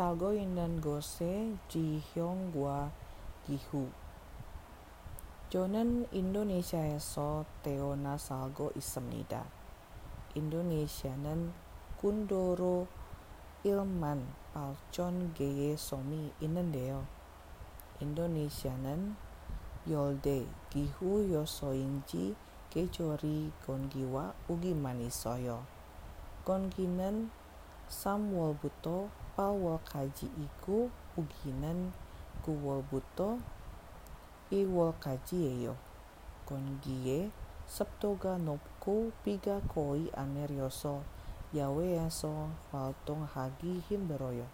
살고 있는 곳의 지형과 기후. 저는 인도네시아에서 태어나 살고 있습니다. 인도네시아는 군도로 1만 8천 개의 섬이 있는데요. 인도네시아는 열대 기후여서인지 계절이 건기와 우기만 있어요. 건기는 Samuel Buto Paul Kaji iku uginan kuwol Buto I Kaji yeyo Kongie Septoga nopku piga koi anerioso Yaweyaso Faltung hagi himberoyo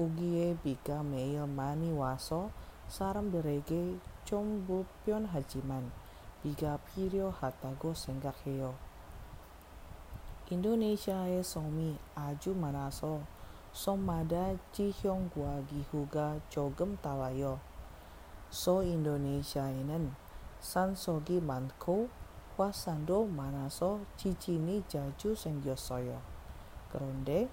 Ugie piga meil mani waso Saram derege Cumbu pion hajiman Piga pirio hatago senggak heyo Indonesia somi aju manaso. Somada jihyong gua gihuga jogem talayo. So Indonesia inen san sogi manko kuasando manaso cici ni jaju sengyosoyo. Keronde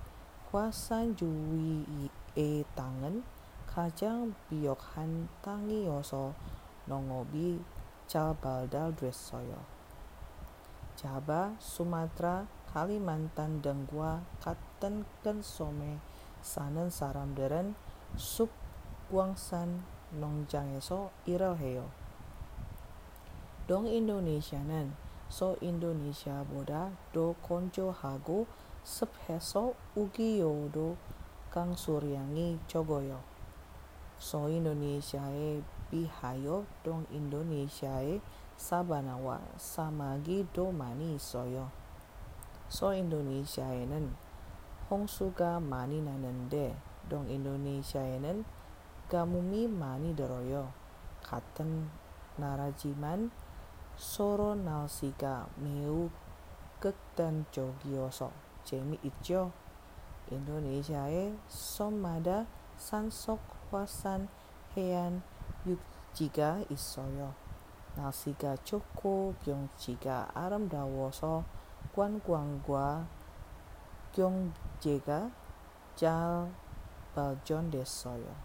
kwasan juwi e tangan kajang biokhan tangi yoso nongobi cabaldal dressoyo Java, Sumatera, Kalimantan, Denggua, Katen, Kensome, Sanen, Saramderen, Sub, Guangsan, Nongjangeso, Irelheo. Dong Indonesia nen, So Indonesia Boda, Do Konjo Hago, sepeso Ugi Yodo, Kang Suryangi, Cogoyo. So Indonesia e Bihayo, Dong Indonesia e sabana wa samagi domani soyo. So Indonesia enen. Hong suga mani nanende dong Indonesia enen. Gamumi mani doroyo. Katen narajiman. Soro nalsika meu keten jogioso. Jemi ijo Indonesia e somada sansok wasan hean yuk jiga isoyo. nasiga choko kyong chiga aram dawo so kwan kwang jega jal bal jon desoyo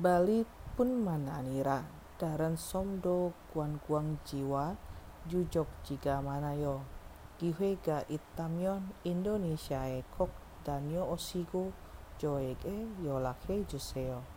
bali pun mananira daran somdo kwan jiwa jujok jiga manayo kihwe ga itamyon indonesia e kok danyo osigo joege yolake juseyo.